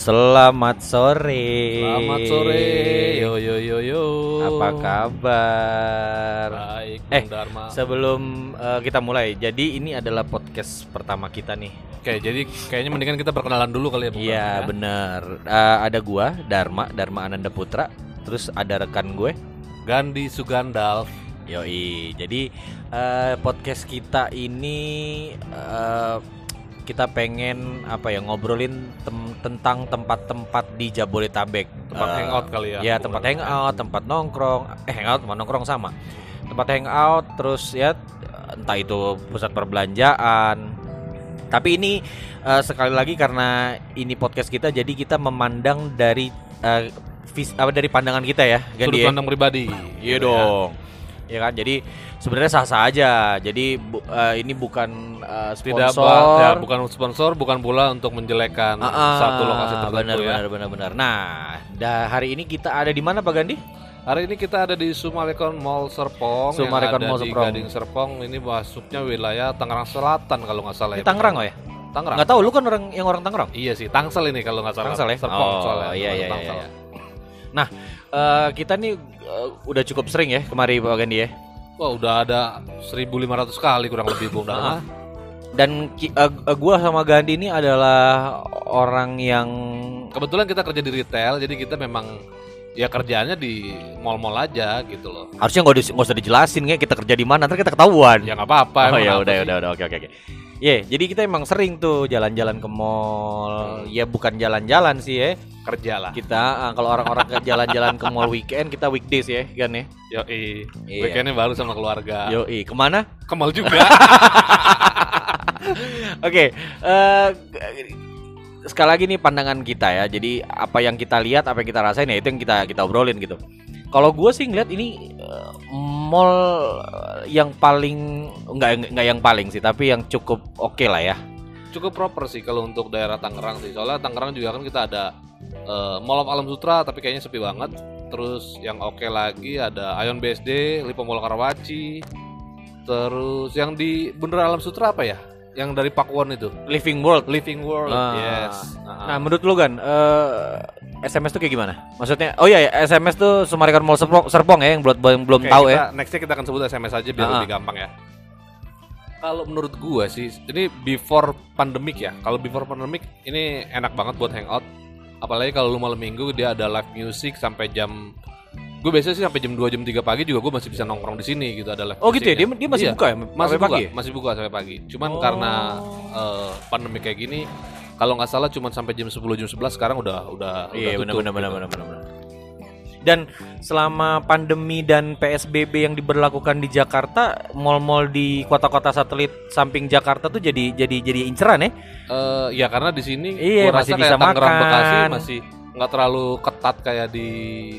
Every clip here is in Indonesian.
Selamat sore. Selamat sore. Yo yo yo yo. Apa kabar? Baik, Eh, Bung Dharma. Sebelum eh, kita mulai, jadi ini adalah podcast pertama kita nih. Oke, jadi kayaknya mendingan kita perkenalan dulu kali ya, Bung Iya, ya? bener. Eh, ada gua, Dharma, Dharma Ananda Putra. Terus ada rekan gue, Gandhi Sugandal. Yoi. Jadi eh, podcast kita ini eh, kita pengen apa ya ngobrolin tem- tentang tempat-tempat di Jabodetabek. Tempat Eh, hangout kali ya. Ya, tempat hangout, tempat nongkrong. Eh, hangout sama nongkrong sama. Tempat hangout terus ya entah itu pusat perbelanjaan. Tapi ini eh, sekali lagi karena ini podcast kita jadi kita memandang dari eh, vis- apa dari pandangan kita ya, Sudut Gandhi ya? pandang pribadi. Iya gitu ya. dong. Ya kan, jadi sebenarnya sah-sah aja. Jadi bu- eh, ini bukan Tidak sponsor. ba- ya, bukan sponsor, bukan pula untuk menjelekan Ah, ah, satu lokasi tertentu benar, ya. benar, benar, benar. Nah, dah hari ini kita ada di mana Pak Gandhi? Hari ini kita ada di Sumarekon Mall Serpong Sumarekon Mall Serpong. Gading Serpong. Ini masuknya wilayah Tangerang Selatan kalau nggak salah ya. Tangerang oh ya? Tangerang. Nggak tahu lu kan orang yang orang Tangerang. Iya sih, Tangsel ini kalau nggak salah. Tangsel ya? Serpong Oh, soalnya. iya, iya, Tangsel. iya, Nah, eh, kita nih eh, udah cukup sering ya kemari Pak Gandhi ya. Wah, udah ada 1500 kali kurang lebih Bung. Dharma. Dan eh, gua sama Gandhi ini adalah orang yang Kebetulan kita kerja di retail, jadi kita memang ya kerjaannya di mall-mall aja gitu loh. harusnya nggak di- usah dijelasin ya kita kerja di mana, ntar kita ketahuan. Ya nggak apa-apa. oh ya udah udah udah oke oke oke. Iya, jadi kita emang sering tuh jalan-jalan ke mall. Ya bukan jalan-jalan sih ya. Kerja lah. Kita ah, kalau orang-orang ke jalan-jalan ke mall weekend kita weekdays ya, kan ya. Yo, Iya. weekendnya baru sama keluarga. Yo, ke mana? Ke mall juga. Oke, eh, sekali lagi nih pandangan kita ya. Jadi apa yang kita lihat, apa yang kita rasain ya itu yang kita kita obrolin gitu. Kalau gue sih ngeliat ini eh, mall yang paling nggak nggak yang paling sih, tapi yang cukup oke lah ya. Cukup proper sih kalau untuk daerah Tangerang sih. Soalnya Tangerang juga kan kita ada eh, Mall of Alam Sutra tapi kayaknya sepi banget. Terus yang oke lagi ada Ion BSD, Lipo Mall Karawaci. Terus yang di Bener Alam Sutra apa ya? Yang dari Pakuwon itu. Living World. Living World. Ah. Yes. Nah, menurut lu kan eh, SMS tuh kayak gimana? Maksudnya, oh iya ya, SMS tuh Sumarikan Mall Serpong, Serpong ya yang belum belum belum Oke, tahu kita, ya. Nextnya kita akan sebut SMS aja biar Ah. lebih gampang ya. Kalau menurut gua sih, ini before pandemic ya. Kalau before pandemic ini enak banget buat hangout. Apalagi kalau lu malam minggu dia ada live music sampai jam Gue biasanya sih sampai jam 2 jam 3 pagi juga gue masih bisa nongkrong di sini gitu ada live Oh gitu ya, dia, dia masih Iya, buka ya? masih sampai buka, pagi ya? masih buka sampai pagi. Cuman Oh. karena eh, pandemi kayak gini kalau nggak salah cuman sampai jam 10 jam 11 sekarang udah udah Iya udah benar benar benar gitu. benar benar. benar. Dan selama pandemi dan PSBB yang diberlakukan di Jakarta, mall-mall di kota-kota satelit samping Jakarta tuh jadi jadi jadi inceran ya. Eh, ya karena di sini Iya, masih rasa bisa kayak Tangerang makan. Bekasi masih nggak terlalu ketat kayak di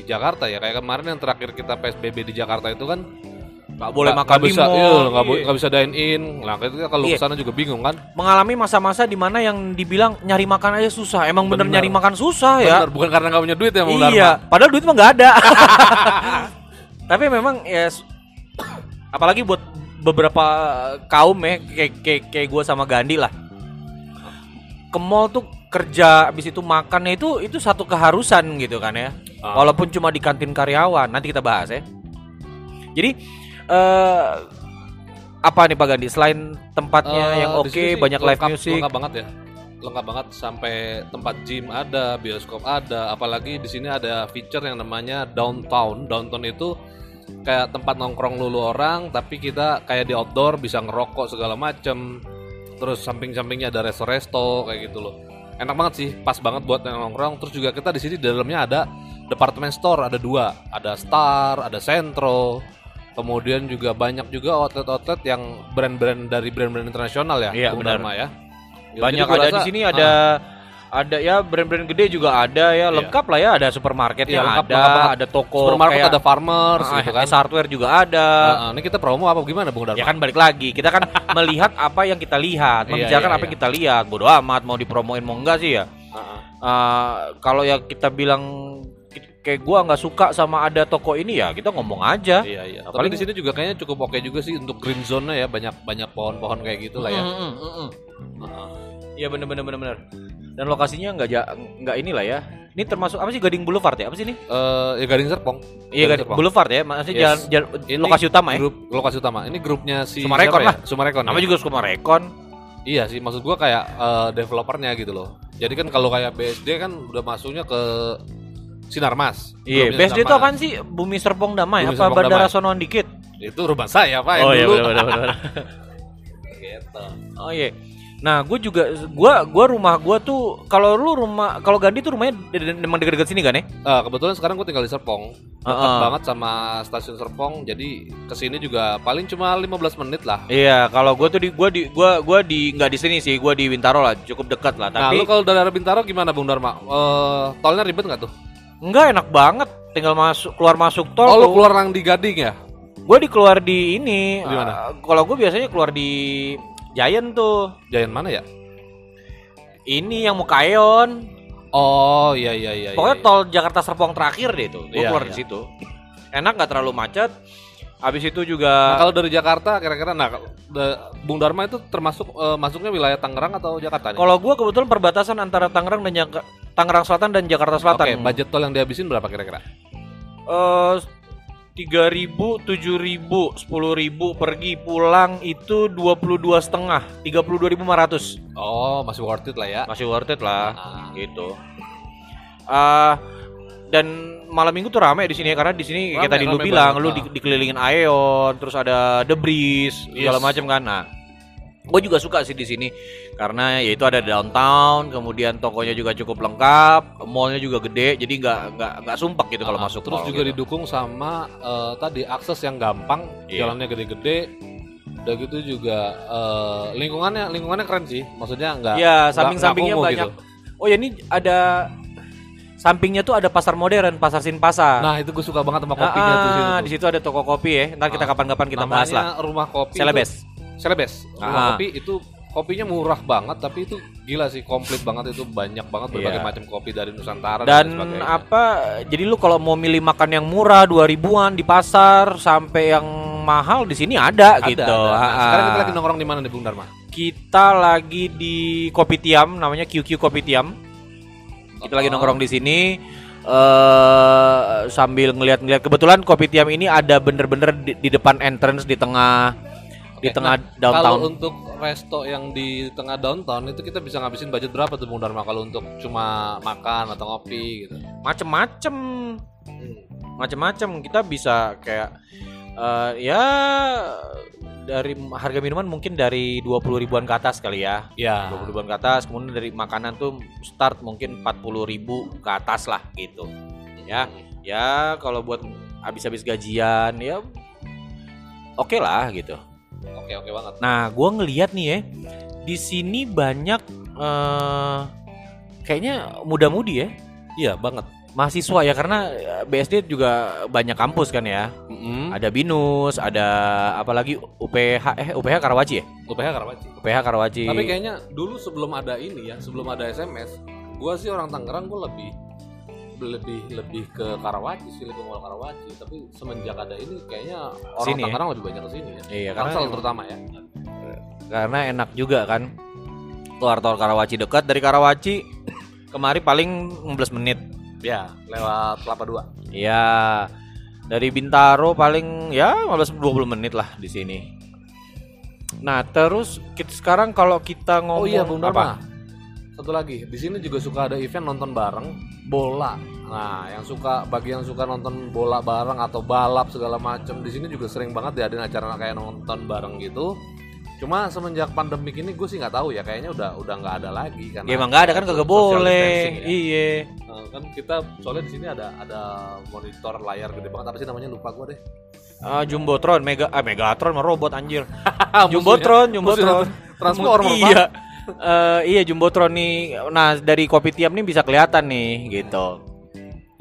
Jakarta ya. Kayak kemarin yang terakhir kita PSBB di Jakarta itu kan Nggak boleh makan bisa, mall. iya, nggak Iya. nggak bisa dine in. Nah, itu kalau Iya. ke sana juga bingung kan? Mengalami masa-masa di mana yang dibilang nyari makan aja susah. Emang bener, Bener. nyari makan susah ya. Bener, bukan karena nggak punya duit ya, Bung Iya, padahal duit mah nggak ada. Tapi memang ya apalagi buat beberapa kaum ya kayak kayak, kayak gue sama Gandhi lah. Ke mall tuh kerja habis itu makannya itu itu satu keharusan gitu kan ya. Ah. Walaupun cuma di kantin karyawan, nanti kita bahas ya. Jadi eh apa nih Pak Gandhi selain tempatnya Eh, yang oke, sih banyak live lengkap- music. Lengkap banget ya. Lengkap banget sampai tempat gym ada, bioskop ada, apalagi di sini ada feature yang namanya downtown. Downtown itu kayak tempat nongkrong lulu orang, tapi kita kayak di outdoor bisa ngerokok segala macem. Terus samping-sampingnya ada resto-resto kayak gitu loh. Enak banget sih, pas banget buat yang nongkrong. Terus juga kita di sini di dalamnya ada department store, ada dua, ada Star, ada Centro. Kemudian juga banyak juga outlet-outlet yang brand-brand dari brand-brand internasional ya, Iya, benar. Ya. Ya, banyak ada di rasa- sini ada ada ya brand-brand gede juga ada ya Iya. lengkap lah ya ada supermarketnya Iya, lengkap, ada lengkap banget. ada toko supermarket kayak ada farmers ah, gitu kan. S hardware juga ada Nah, ini kita promo apa gimana Bung Dharma? ya kan balik lagi kita kan melihat apa yang kita lihat Iya, membicarakan iya, apa yang iya. kita lihat bodo amat mau dipromoin mau enggak sih ya Heeh. Ah, kalau ya kita bilang kayak gua nggak suka sama ada toko ini ya kita ngomong aja Iya iya. Tapi Paling- di sini juga kayaknya cukup oke juga sih untuk green zone-nya ya banyak banyak pohon-pohon kayak gitu lah ya. Mm, mm, mm, mm. Heeh. Iya bener bener bener bener. dan lokasinya nggak ja, nggak inilah ya. Ini termasuk apa sih Gading Boulevard ya? Apa sih ini? Eh, ya Gading Serpong. Iya Gading Serpong. Boulevard ya, maksudnya Yes. jalan, jalan Ini lokasi utama ya. Grup lokasi utama. Ini grupnya si Sumarekon ya? lah. Sumarekon. Nama ya? juga Sumarekon. Iya sih, maksud gua kayak eh, developernya gitu loh. Jadi kan kalau kayak BSD kan udah masuknya ke Sinarmas. Iya, BSD itu apaan sih? Bumi Serpong Damai Bumi apa Serpong Bandara Damai. Sonoan dikit? Itu rumah saya, Pak. Oh iya benar. benar. Gitu. Oh iya. Nah, gue juga gua gua rumah gua tuh kalau lu rumah kalau Gandhi tuh rumahnya memang dekat-dekat sini kan ya? Eh, kebetulan sekarang gue tinggal di Serpong. Dekat Heeh. banget sama stasiun Serpong. Jadi ke sini juga paling cuma 15 menit lah. Iya, kalau gua tuh di gua di gua gua di nggak di sini sih, gua di Bintaro lah, cukup dekat lah. Nah, Tapi lu kalau dari Bintaro gimana, Bung Dharma? Eh, tolnya ribet nggak tuh? enggak enak banget, tinggal masuk keluar masuk tol. Oh, lu keluar yang di Gading ya? Gua di keluar di ini. Di mana? eh, kalau gua biasanya keluar di Giant tuh. Jalan mana ya? Ini yang Mukayon. Oh, iya iya iya. Pokoknya iya. tol Jakarta Serpong terakhir deh tuh. Gua Iya, keluar iya. di situ. Enak nggak terlalu macet. Habis itu Nah, juga kalau dari Jakarta kira-kira nah Bung Dharma itu termasuk eh, masuknya wilayah Tangerang atau Jakarta nih? kalau gua kebetulan perbatasan antara Tangerang dan Jak- Tangerang Selatan dan Jakarta Selatan. Oke, budget tol yang dihabisin berapa kira-kira? Eh, tiga ribu, tujuh ribu, sepuluh ribu pergi pulang itu dua puluh dua setengah, tiga puluh dua ribu lima ratus, Oh, masih worth it lah ya. masih worth it lah, Ah. gitu. Ah, dan malam minggu tuh rame di sini ya karena di sini kayak Rame, tadi lu rame bilang, banget, lu di- dikelilingin Aeon, terus ada Debris, segala Yes. macam kan. Nah, gue juga suka sih di sini karena yaitu ada downtown, kemudian tokonya juga cukup lengkap, mallnya juga gede, jadi nggak nggak nggak sumpek gitu kalau Ah, masuk terus mall juga gitu. didukung sama eh, tadi akses yang gampang, Iya. jalannya gede-gede. Udah gitu juga eh, lingkungannya lingkungannya keren sih. Maksudnya enggak Iya, samping-sampingnya banyak. Oh ya ini ada sampingnya tuh ada pasar modern, pasar Sinpasa. Nah, itu gue suka banget sama kopinya tuh Ah, situ. di situ ada toko kopi ya. Ntar kita Ah, kapan-kapan kita bahas lah. Rumah kopi. Celebes. itu- Celebes. Ah. kopi itu kopinya murah banget tapi itu gila sih komplit banget itu banyak banget berbagai Iya. macam kopi dari Nusantara Dan sebagainya. apa? Jadi lu kalau mau milih makan yang murah 2000-an di pasar sampai yang mahal di sini ada, Ada, gitu. ada. Nah, Ah, sekarang kita lagi nongkrong di mana nih Bung Dharma? Kita lagi di Kopitiam namanya QQ Kopitiam. Kita lagi Oh. nongkrong di sini eh sambil ngeliat-ngeliat kebetulan Kopitiam ini ada bener-bener di, di depan entrance di tengah di tengah nah, downtown. Kalau untuk resto yang di tengah downtown itu kita bisa ngabisin budget berapa tuh Bung Dharma kalau untuk cuma makan atau ngopi gitu? Macem-macem Hmm. macem-macem kita bisa kayak eh, ya dari harga minuman mungkin dari 20 ribuan ke atas kali ya. Ya. 20 ribuan ke atas, kemudian dari makanan tuh start mungkin 40 ribu ke atas lah gitu. Ya, ya kalau buat habis-habis gajian ya oke lah gitu. Oke oke banget. Nah, gua ngeliat nih ya, di sini banyak eh kayaknya muda-mudi ya, Iya banget. mahasiswa ya karena eh, BSD juga banyak kampus kan ya. Mm-mm. Ada Binus, ada apalagi UPH eh UPH Karawaci ya? UPH Karawaci. UPH Karawaci. Tapi kayaknya dulu sebelum ada ini ya, sebelum ada SMS, gua sih orang Tangerang gua lebih lebih lebih ke Karawaci sih, lebih mau Karawaci. Tapi semenjak ada ini kayaknya orang Sini ya? Tangerang lebih banyak ke sini ya. Iya, karena Tangsel terutama ya. karena enak juga kan. Keluar tol Karawaci dekat dari Karawaci kemari paling 15 menit. Ya, lewat Kelapa Dua. Ya, dari Bintaro paling ya 15 20 menit lah di sini. Nah, terus kita sekarang kalau kita ngomong Oh iya, Bung apa? Satu lagi, di sini juga suka ada event nonton bareng bola. Nah, yang suka bagi yang suka nonton bola bareng atau balap segala macam, di sini juga sering banget diadain acara kayak nonton bareng gitu. Cuma semenjak pandemik ini gue sih nggak tahu ya, kayaknya udah udah nggak ada lagi karena Ya emang nggak ada kan kagak boleh. ya. Iya. Nah, kan kita soalnya di sini ada ada monitor layar gede banget apa sih namanya lupa gue deh. Ah, Jumbotron, Mega ah Megatron mah robot anjir. Jumbotron, Jumbotron. Transformer. Iya. Eh, iya Jumbotron nih. Nah, dari kopi tiam nih bisa kelihatan nih gitu.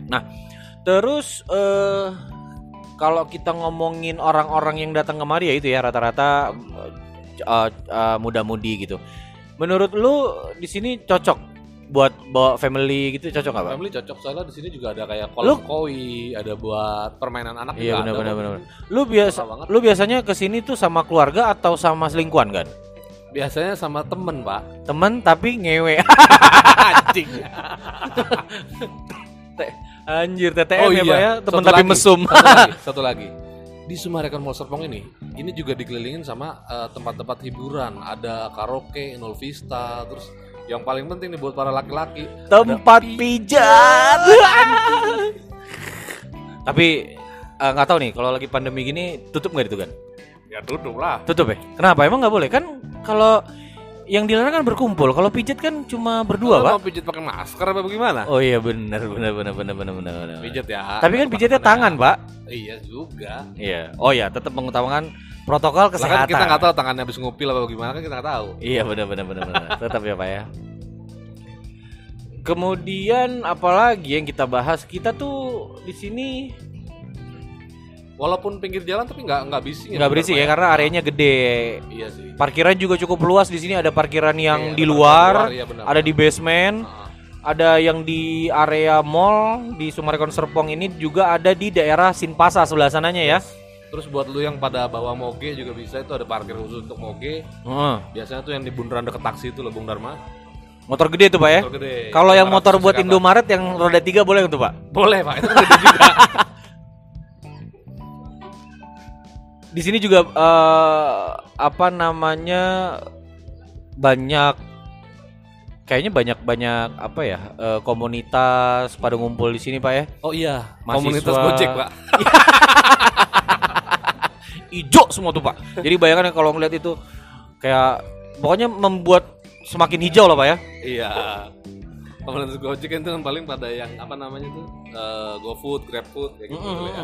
Nah, terus eh kalau kita ngomongin orang-orang yang datang kemari ya itu ya rata-rata eh, eh, muda-mudi gitu. Menurut lu di sini cocok buat bawa family gitu cocok nggak? Family cocok soalnya di sini juga ada kayak Lu- kolam koi, ada buat permainan anak Iya, juga benar, ada benar, kok. benar. Lu biasa lu biasanya ke sini tuh sama keluarga atau sama selingkuhan kan? Biasanya sama temen pak. Temen tapi ngewe. Anjing. Anjir TTM Oh ya, iya, Pak ya. Temen satu tapi lagi, mesum. Satu lagi, satu lagi. Di Sumarekon Mall Serpong ini, ini juga dikelilingin sama eh, tempat-tempat hiburan. Ada karaoke, Inul Vista, terus yang paling penting nih buat para laki-laki. Tempat pijat. tapi eh, nggak tahu nih kalau lagi pandemi gini tutup nggak itu kan? Ya tutup lah. Tutup ya? Kenapa? Emang nggak boleh kan? Kalau yang dilarang kan berkumpul. Kalau pijat kan cuma berdua, Kalau Pak. mau pijit pakai masker apa bagaimana? Oh iya benar benar benar benar benar benar. benar. Pijit ya. Tapi kan pijatnya tangan, Pak. Iya juga. Iya. Oh ya, tetap mengutamakan protokol Lah kan kesehatan. kita nggak tahu tangannya habis ngupil apa gimana kan kita nggak tahu. Iya benar benar benar benar. tetap ya, Pak ya. Kemudian apalagi yang kita bahas? Kita tuh di sini Walaupun pinggir jalan tapi nggak nggak bising. nggak berisik ya karena areanya gede. Iya sih. Parkiran juga cukup luas di sini. Ada parkiran yang Iya, di luar, parkiran iya benar. ada di basement, Ah, ada yang di area mall di Sumarekon Serpong ini juga ada di daerah Sinpasa sebelah sananya ya. Terus buat lu yang pada bawa moge juga bisa itu ada parkir khusus untuk moge. Heeh. Biasanya tuh yang di bundaran deket taksi itu loh Bung Dharma. Motor gede tuh pak ya. Motor gede. Kalau yang 500 motor buat. Indomaret yang roda tiga boleh tuh pak. boleh pak itu gede juga. Di sini juga eh, apa namanya banyak kayaknya banyak banyak apa ya eh, komunitas pada ngumpul di sini pak ya. Oh iya, Mahasiswa. komunitas Gojek pak. Ijo semua tuh pak. Jadi bayangkan ya kalau ngeliat itu kayak pokoknya membuat semakin hijau lah pak ya. iya. Komunitas Gojek itu kan paling pada yang apa namanya tuh eh, GoFood, GrabFood kayak gitu Mm-mm. ya.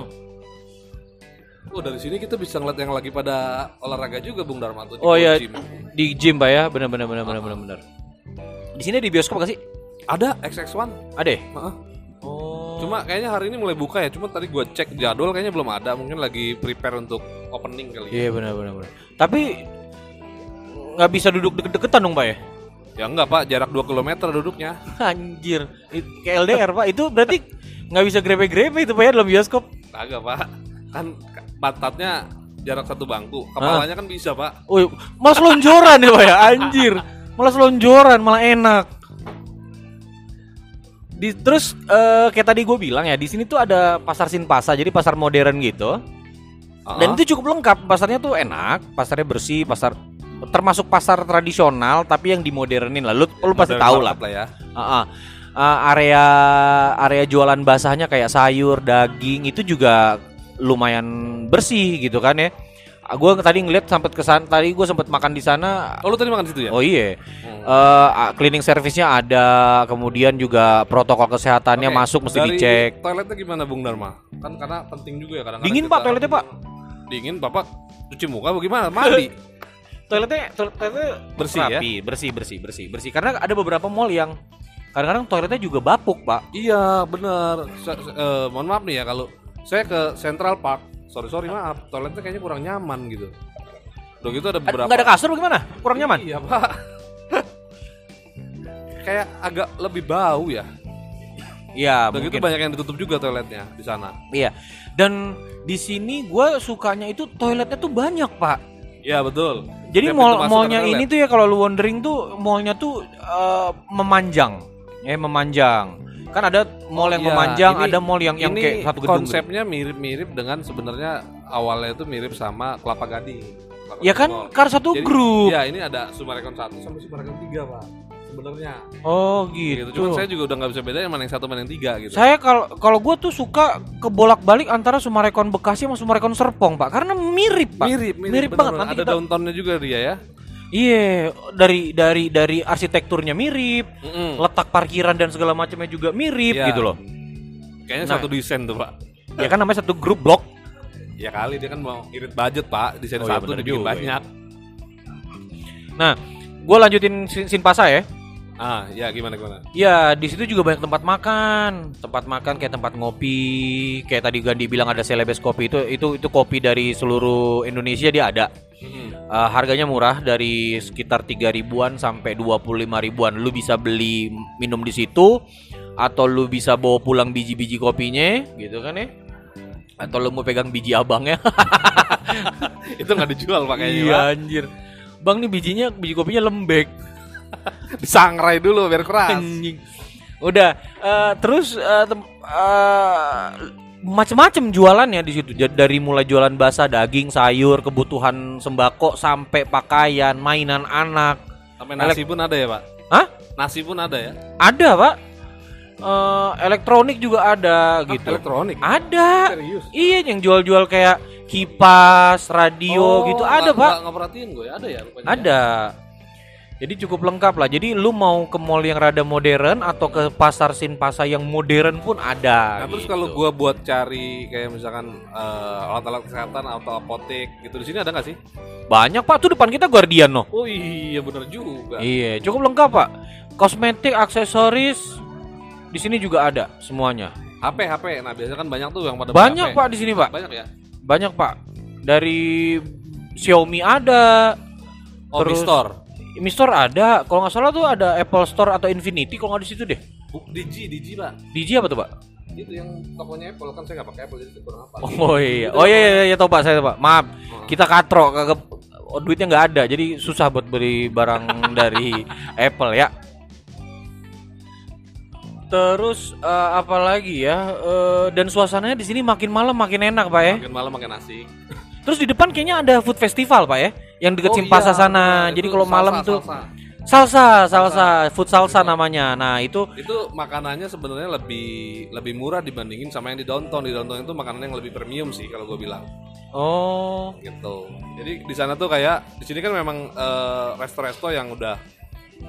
Oh dari sini kita bisa ngeliat yang lagi pada olahraga juga Bung di Oh iya gym. di gym pak ya. Benar benar benar benar benar benar. Di sini di bioskop gak sih? Ada XX1. Ada. ya? Heeh. Oh. Cuma kayaknya hari ini mulai buka ya. Cuma tadi gua cek jadwal kayaknya belum ada. Mungkin lagi prepare untuk opening kali. ya. Iya benar benar benar. Tapi nggak bisa duduk deket-deketan dong pak ya? Ya enggak pak, jarak 2 km duduknya. Anjir, kayak LDR pak. Itu berarti nggak bisa grepe-grepe itu pak ya dalam bioskop. Kagak pak. Kan pantatnya jarak satu bangku. Kepalanya kan bisa pak. Oh, malah selonjoran ya pak ya, anjir. Malah selonjoran, malah enak. Di, terus eh, kayak tadi gue bilang ya, di sini tuh ada pasar Sinpasa, jadi pasar modern gitu. Dan Ah. itu cukup lengkap, pasarnya tuh enak, pasarnya bersih, pasar termasuk pasar tradisional tapi yang dimodernin lah. Lu, lu pasti tahu banget lah. ya. Ah, ah. Ah, area area jualan basahnya kayak sayur, daging itu juga lumayan bersih gitu kan ya. Gue tadi ngeliat sampai ke sana, tadi gue sempat makan di sana. Oh lu tadi makan di situ ya? Oh iya, Hmm. Eh, ah, cleaning service-nya ada, kemudian juga protokol kesehatannya Oke, masuk mesti dari dicek. Toiletnya gimana Bung Dharma? Kan karena penting juga ya kadang Dingin pak toiletnya pak. Dingin bapak cuci muka bagaimana? Mandi. Toiletnya, toiletnya Bersih ya? rapi, bersih, bersih, bersih, bersih. Karena ada beberapa mall yang kadang-kadang toiletnya juga bapuk pak. iya se- eh, mohon maaf nih ya kalau saya ke Central Park. Sorry sorry maaf. Toiletnya kayaknya kurang nyaman gitu. Udah gitu ada beberapa. Nggak ada kasur bagaimana? Kurang nyaman? Iya pak. Kayak agak lebih bau ya. Iya, Udah gitu mungkin. banyak yang ditutup juga toiletnya di sana. Iya. Dan di sini gue sukanya itu toiletnya tuh banyak pak. Iya betul. Jadi mall mallnya ini tuh ya kalau lu wondering tuh mallnya tuh eh, memanjang, ya memanjang. Kan ada mall yang Iya, memanjang, ini- ada mall yang yang ini kayak satu gedung. gitu. konsepnya mirip-mirip dengan sebenarnya awalnya itu mirip sama Kelapa Gading. Kelapa Ya kan Mall. kar satu Jadi, grup. Ya ini ada Sumarekon 1 sama Sumarekon 3 pak. Sebenarnya. Oh Gitu. gitu. Cuman saya juga udah nggak bisa bedain mana yang satu mana yang tiga gitu. Saya kalau kalau gue tuh suka kebolak-balik antara Sumarekon Bekasi sama Sumarekon Serpong pak, karena mirip pak. mirip, mirip bener, banget. Nanti Ada kita- downtownnya juga dia ya. Iya, dari dari dari arsitekturnya mirip, Mm-mm. letak parkiran dan segala macamnya juga mirip Iya. gitu loh. Kayaknya Nah. satu desain tuh pak. Ya kan namanya satu grup blok. Ya kali dia kan mau irit budget pak. Desain Oh, iya, satu dibikin juga, banyak. Nah, gue lanjutin Sin- Sinpasa ya. Ah ya gimana gimana. Ya, di situ juga banyak tempat makan, tempat makan kayak tempat ngopi, kayak tadi Gandhi bilang ada Celebes kopi itu itu itu kopi dari seluruh Indonesia dia ada. Mm-mm. Eh, harganya murah dari sekitar 3 ribuan sampai 25 ribuan. Lu bisa beli minum di situ atau lu bisa bawa pulang biji-biji kopinya gitu kan ya. Atau lu mau pegang biji abangnya. Itu nggak dijual pak kayaknya iya anjir. Bang nih bijinya biji kopinya lembek. Disangrai dulu biar keras. Anjing. Udah eh, terus tem- eh, macem-macem jualannya di situ. Dari mulai jualan basah, daging, sayur, kebutuhan sembako sampai pakaian, mainan anak. Sampai nasi pun ada ya, Pak? Hah? Nasi pun ada ya? Ada, Pak. Eh, elektronik juga ada gitu. Elektronik. Ada. Serius. Iya, yang jual-jual kayak kipas, radio gitu ada, nggak- Pak. nggak- nggak perhatiin gue, ada ya rupanya. Ada. Jadi cukup lengkap lah. Jadi lu mau ke mall yang rada modern atau ke pasar Sinpasa yang modern pun ada. Nah, terus gitu. kalau gua buat cari kayak misalkan eh, alat-alat kesehatan atau apotek gitu di sini ada nggak sih? banyak Pak tuh depan kita Guardian noh. Oh iya bener juga. Iya, cukup lengkap Pak. Kosmetik, aksesoris di sini juga ada semuanya. HP HP. Nah, biasanya kan banyak tuh yang pada Banyak HP. Pak di sini Pak. Banyak ya? Banyak Pak. Dari Xiaomi ada, Oh, Terus- store. Mi Store ada. Kalau nggak salah tuh ada Apple Store atau Infinity kalau nggak di situ deh. Digi, Digi, Pak. DJ apa tuh Pak? Itu yang tokonya Apple kan saya nggak pakai Apple jadi kurang apa. Oh iya, oh iya iya, iya tahu pak saya tahu, pak. Maaf, kita katro kagak oh, duitnya nggak ada, jadi susah buat beli barang dari Apple ya. Terus eh, apa lagi ya? Eh, dan suasananya di sini makin malam makin enak pak ya. Makin malam makin asik. Terus di depan kayaknya ada food festival pak ya, yang deket Oh, Simpasa iya, sana. nah, Jadi kalau salsa, malam tuh salsa. salsa, salsa, food salsa namanya. Nah itu itu makanannya sebenarnya lebih lebih murah dibandingin sama yang di downtown. Di downtown itu makanan yang lebih premium sih kalau gue bilang. oh gitu. Jadi di sana tuh kayak di sini kan memang eh, resto-resto yang udah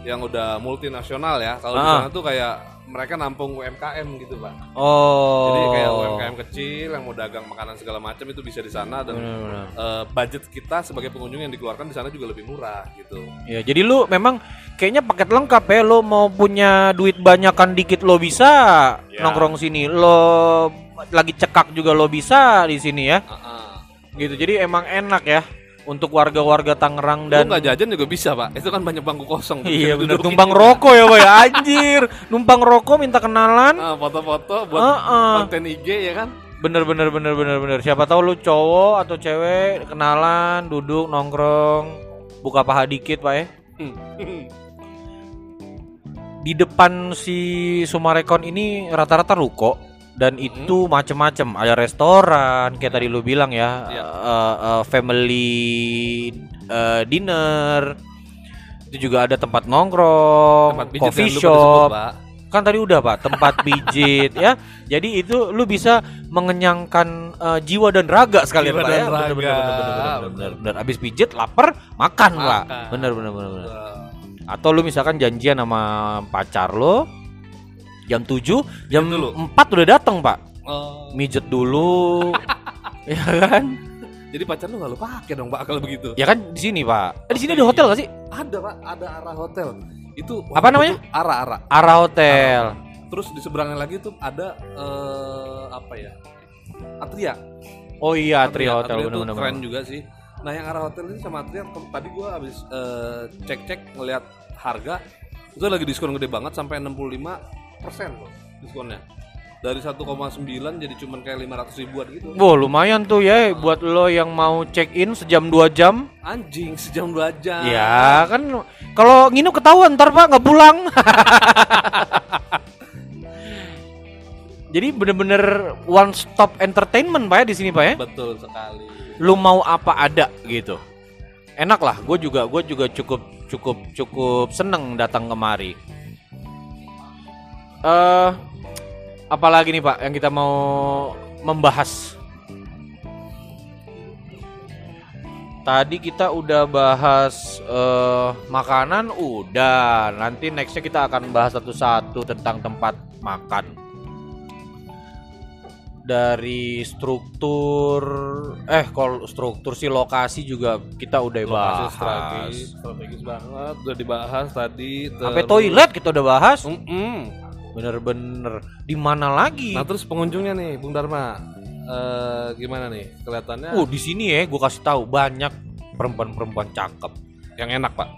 yang udah multinasional ya. Kalau di Ah. sana tuh kayak mereka nampung UMKM gitu, Pak. oh. Jadi kayak UMKM kecil yang mau dagang makanan segala macam itu bisa di sana dan Benar-benar. eh, budget kita sebagai pengunjung yang dikeluarkan di sana juga lebih murah gitu. Ya, jadi lu memang kayaknya paket lengkap ya. Lo mau punya duit banyakan dikit lo bisa Ya. nongkrong sini. Lo lagi cekak juga lo bisa di sini ya. Ah, Gitu. Jadi emang enak ya untuk warga-warga Tangerang Dan dan nggak jajan juga bisa, Pak. Itu kan banyak bangku kosong. Iya bener numpang rokok ya Pak ya anjir. Numpang rokok minta kenalan. Ah, foto-foto buat Heeh. konten IG ya kan. Bener bener bener bener bener. Siapa tahu lu cowok atau cewek kenalan, duduk nongkrong, buka paha dikit Pak ya. di depan si Sumarekon ini rata-rata ruko dan itu macem-macem ada restoran kayak tadi lu bilang ya Iya. eh, eh, family eh, dinner itu juga ada tempat nongkrong Tempat coffee shop disebut, Pak. kan tadi udah pak tempat pijit ya jadi itu lu bisa mengenyangkan eh, jiwa dan raga sekalian Jiwa pak dan ya raga. bener, bener, bener, bener, bener, bener. abis pijit lapar makan, pak Makan. bener bener bener, bener. Atau lu misalkan janjian sama pacar lo jam 7, jam dulu. 4 udah datang, Pak. Oh, Mijet dulu. ya kan? jadi pacar lu nggak lu pakai dong, Pak, kalau begitu. Ya kan di sini, Pak. Eh, di sini ada hotel gak sih? Ada pak, ada arah hotel. Itu Apa namanya? Arah arah. Ara Hotel. Terus di seberangnya lagi tuh ada eh, apa ya? Atria. Oh iya, Tri Atria. Hotel Atria tuh bener-bener. keren juga sih. Nah yang arah hotel ini sama Atria tadi gua habis eh, cek-cek ngelihat harga itu lagi diskon gede banget sampai 65 persen loh diskonnya. Dari 1,9 jadi cuman kayak 500 ribuan gitu. Wah, lumayan tuh ya buat lo yang mau check in sejam 2 jam. Anjing sejam dua jam. Ya kan kalau nginuk ketahuan ntar Pak nggak pulang. Jadi bener-bener one stop entertainment Pak ya di sini Pak ya. Betul sekali. lu mau apa ada gitu enak lah gue juga gue juga cukup cukup cukup seneng datang kemari eh apalagi nih pak yang kita mau membahas tadi kita udah bahas eh, makanan udah nanti nextnya kita akan bahas satu-satu tentang tempat makan dari struktur eh kalau struktur sih lokasi juga kita udah Lokasi bahas strategis, strategis banget udah dibahas tadi. sampai toilet kita udah bahas Mm-mm. Bener-bener di mana lagi Nah terus pengunjungnya nih, Bung Dharma, eh gimana nih kelihatannya? uh di sini ya gue kasih tahu banyak perempuan-perempuan cakep yang enak pak.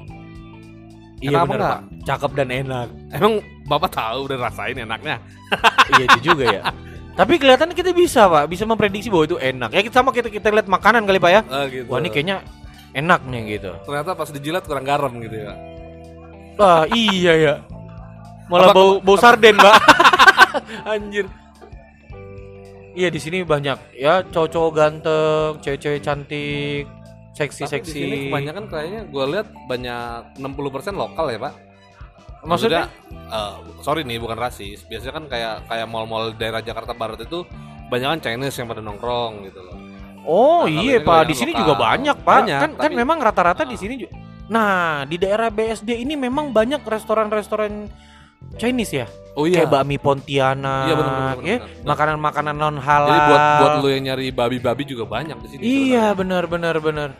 iya Enak bener pak cakep dan enak Emang bapak tahu udah rasain enaknya? iya itu juga ya tapi kelihatan kita bisa pak bisa memprediksi bahwa itu enak ya sama kita kita lihat makanan kali pak ya Oh, gitu. wah ini kayaknya enak nih gitu. Ternyata pas dijilat kurang garam gitu ya. Wah iya ya. Malah Apa- bau bau sarden mbak. Anjir. Iya di sini banyak ya cowok-cowok ganteng, cewek-cewek cantik, Tapi di sini seksi-seksi. kebanyakan kayaknya gue lihat banyak 60% lokal ya pak. Maksudnya? eh, sorry nih bukan rasis. Biasanya kan kayak kayak mall-mall daerah Jakarta Barat itu banyak kan Chinese yang pada nongkrong gitu loh. Oh Nah, iya pak, di sini lokal. juga banyak pak. Banyak, kan kan tapi- memang rata-rata di Ah. sini juga. Nah di daerah BSD ini memang banyak restoran-restoran Chinese ya, Oh iya. kayak bakmi Pontianak, Iya, benar, benar, ya makanan-makanan non halal. Jadi buat buat lu yang nyari babi-babi juga banyak di sini. Iya benar benar benar.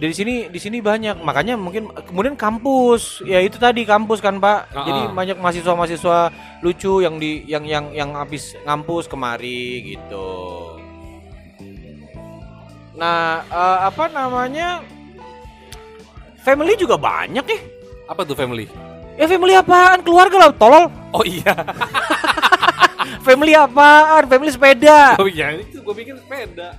Dari sini di sini banyak, makanya mungkin kemudian kampus, ya itu tadi kampus kan pak. Ah, Jadi ah. banyak mahasiswa-mahasiswa lucu yang di yang yang yang habis ngampus kemari gitu. Nah eh, apa namanya? Family juga banyak ya. Apa tuh family? Ya family apaan? Keluarga lah, tolol. Oh iya. Family apaan? Family sepeda. Oh iya, itu gue bikin sepeda.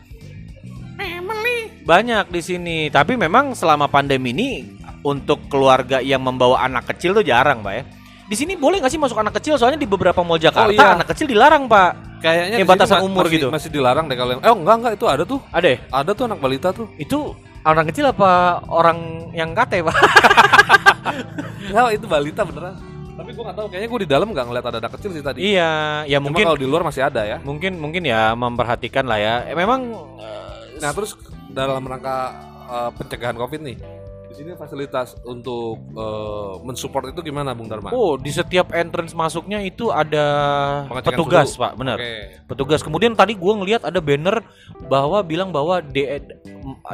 Family. Banyak di sini, tapi memang selama pandemi ini untuk keluarga yang membawa anak kecil tuh jarang, Pak ya. Di sini boleh nggak sih masuk anak kecil? Soalnya di beberapa mall Jakarta Oh, iya. anak kecil dilarang, Pak. Kayaknya sini batasan umur masih, gitu. Masih dilarang deh kalau yang. Eh enggak enggak itu ada tuh. Ada ya? Ada tuh anak balita tuh. Itu orang kecil apa orang yang kate, Pak? Enggak, itu balita beneran. Tapi gue nggak tahu. Kayaknya gue di dalam nggak ngeliat ada anak kecil sih tadi. iya, ya Cuma mungkin kalau di luar masih ada ya. mungkin mungkin ya memperhatikan lah ya. Eh, memang Nah terus dalam rangka eh, pencegahan covid nih, di sini fasilitas untuk eh, mensupport itu gimana, Bung Dharma? Oh, di setiap entrance masuknya itu ada Pengecekan petugas, suhu. Pak, benar. Oke. petugas. Kemudian tadi gua ngelihat ada banner bahwa bilang bahwa de-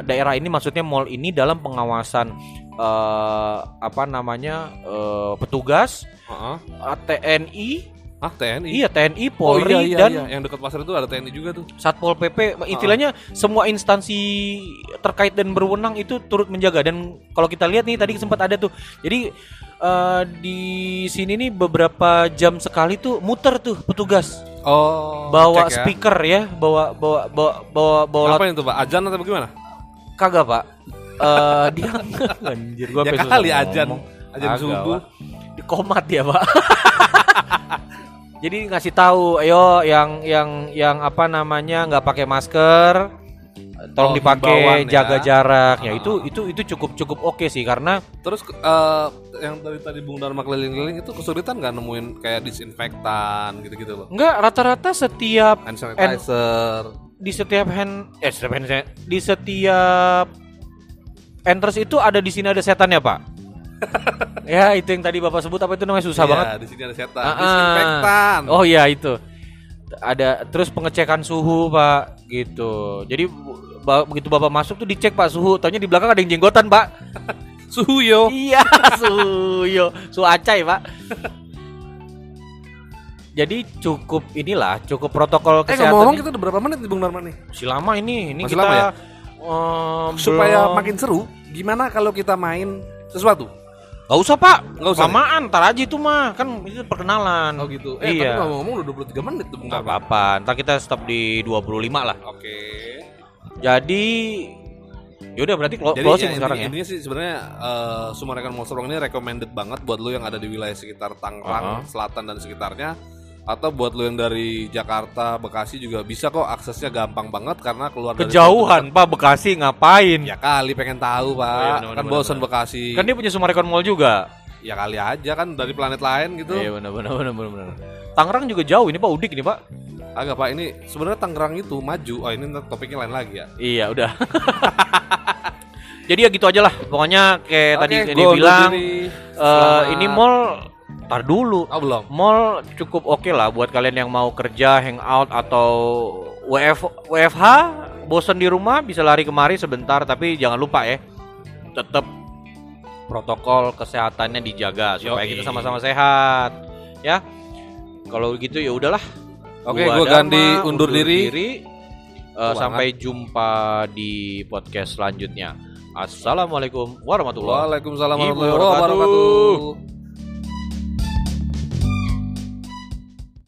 daerah ini maksudnya mall ini dalam pengawasan eh, apa namanya eh, petugas Heeh. eh, TNI, Ah TNI. iya TNI, Oh Polri iya, iya, dan iya. yang dekat pasar itu ada TNI juga tuh. Satpol PP. Istilahnya semua instansi terkait dan berwenang itu turut menjaga. Dan kalau kita lihat nih tadi sempat ada tuh. Jadi eh, di sini nih beberapa jam sekali tuh muter tuh petugas Oh. bawa cek ya. speaker ya, bawa bawa bawa bawa bawa Apa itu Pak? Ajan atau bagaimana? kagak pak Eh dia anjir gua ya kali ajan, ngomong. ajan subuh. Di komat ya pak jadi ngasih tahu ayo yang yang yang apa namanya nggak pakai masker tolong Oh, dipakai ya. jaga jarak ya Ah. itu itu itu cukup cukup oke sih karena Terus eh, yang dari tadi Bung Dharma keliling-keliling itu kesulitan nggak nemuin kayak disinfektan gitu-gitu loh. nggak rata-rata setiap Hand sanitizer. di setiap hand eh setiap hand di setiap entrance itu ada di sini ada setannya pak ya itu yang tadi bapak sebut apa itu namanya susah Iya, banget di sini ada setan. Ah, ah. Disinfektan. oh iya itu ada terus pengecekan suhu pak gitu jadi ba- begitu bapak masuk tuh dicek pak suhu taunya di belakang ada yang jenggotan pak Suhu yo. iya suhu yo suhu acai pak jadi cukup inilah cukup protokol Eh kesehatan ngomong-ngomong kita udah berapa menit nih Bung Dharma nih? masih lama ini ini Masih kita lama ya? em, Supaya belum- makin seru, gimana kalau kita main sesuatu? Nggak usah pak, Nggak usah, Lamaan, ntar aja itu mah Kan itu perkenalan Oh gitu. Eh Iya. tapi ngomong-ngomong udah 23 menit tuh Dharma. apa-apa, ntar kita stop di 25 lah Oke. Jadi Yaudah berarti clo- Jadi closing ya, sekarang intinya, ya intinya sih sebenarnya eh Sumarekon Monster Rock ini recommended banget buat lu yang ada di wilayah sekitar Tangerang, Uh-huh. Selatan dan sekitarnya atau buat lu yang dari Jakarta, Bekasi juga bisa kok aksesnya gampang banget karena keluar dari Kejauhan pak Bekasi ngapain Ya kali pengen tahu pak, Oh, iya, bener, kan bener, bosan bener. Bekasi. Kan dia punya Sumarekon Mall juga Ya kali aja kan dari planet lain gitu. Iya benar benar benar benar benar. Tangerang juga jauh ini pak Udik ini pak Agak pak ini sebenarnya Tangerang itu maju. Oh ini topiknya lain lagi ya. Iya udah Jadi ya gitu aja lah Pokoknya kayak tadi Oke, dia bilang Selamat- Ini mall Tar dulu Oh belum. Mall cukup oke lah buat kalian yang mau kerja, hangout atau WF, WFH, bosan di rumah bisa lari kemari sebentar tapi jangan lupa ya. Tetap protokol kesehatannya dijaga supaya Yoi. kita sama-sama sehat. Ya. Kalau gitu ya udahlah. Oke, Gua gua ganti Dharma, undur diri. Oh, sampai jumpa di podcast selanjutnya. Assalamualaikum warahmatullahi Waalaikumsalam warahmatullahi wabarakatuh. wabarakatuh.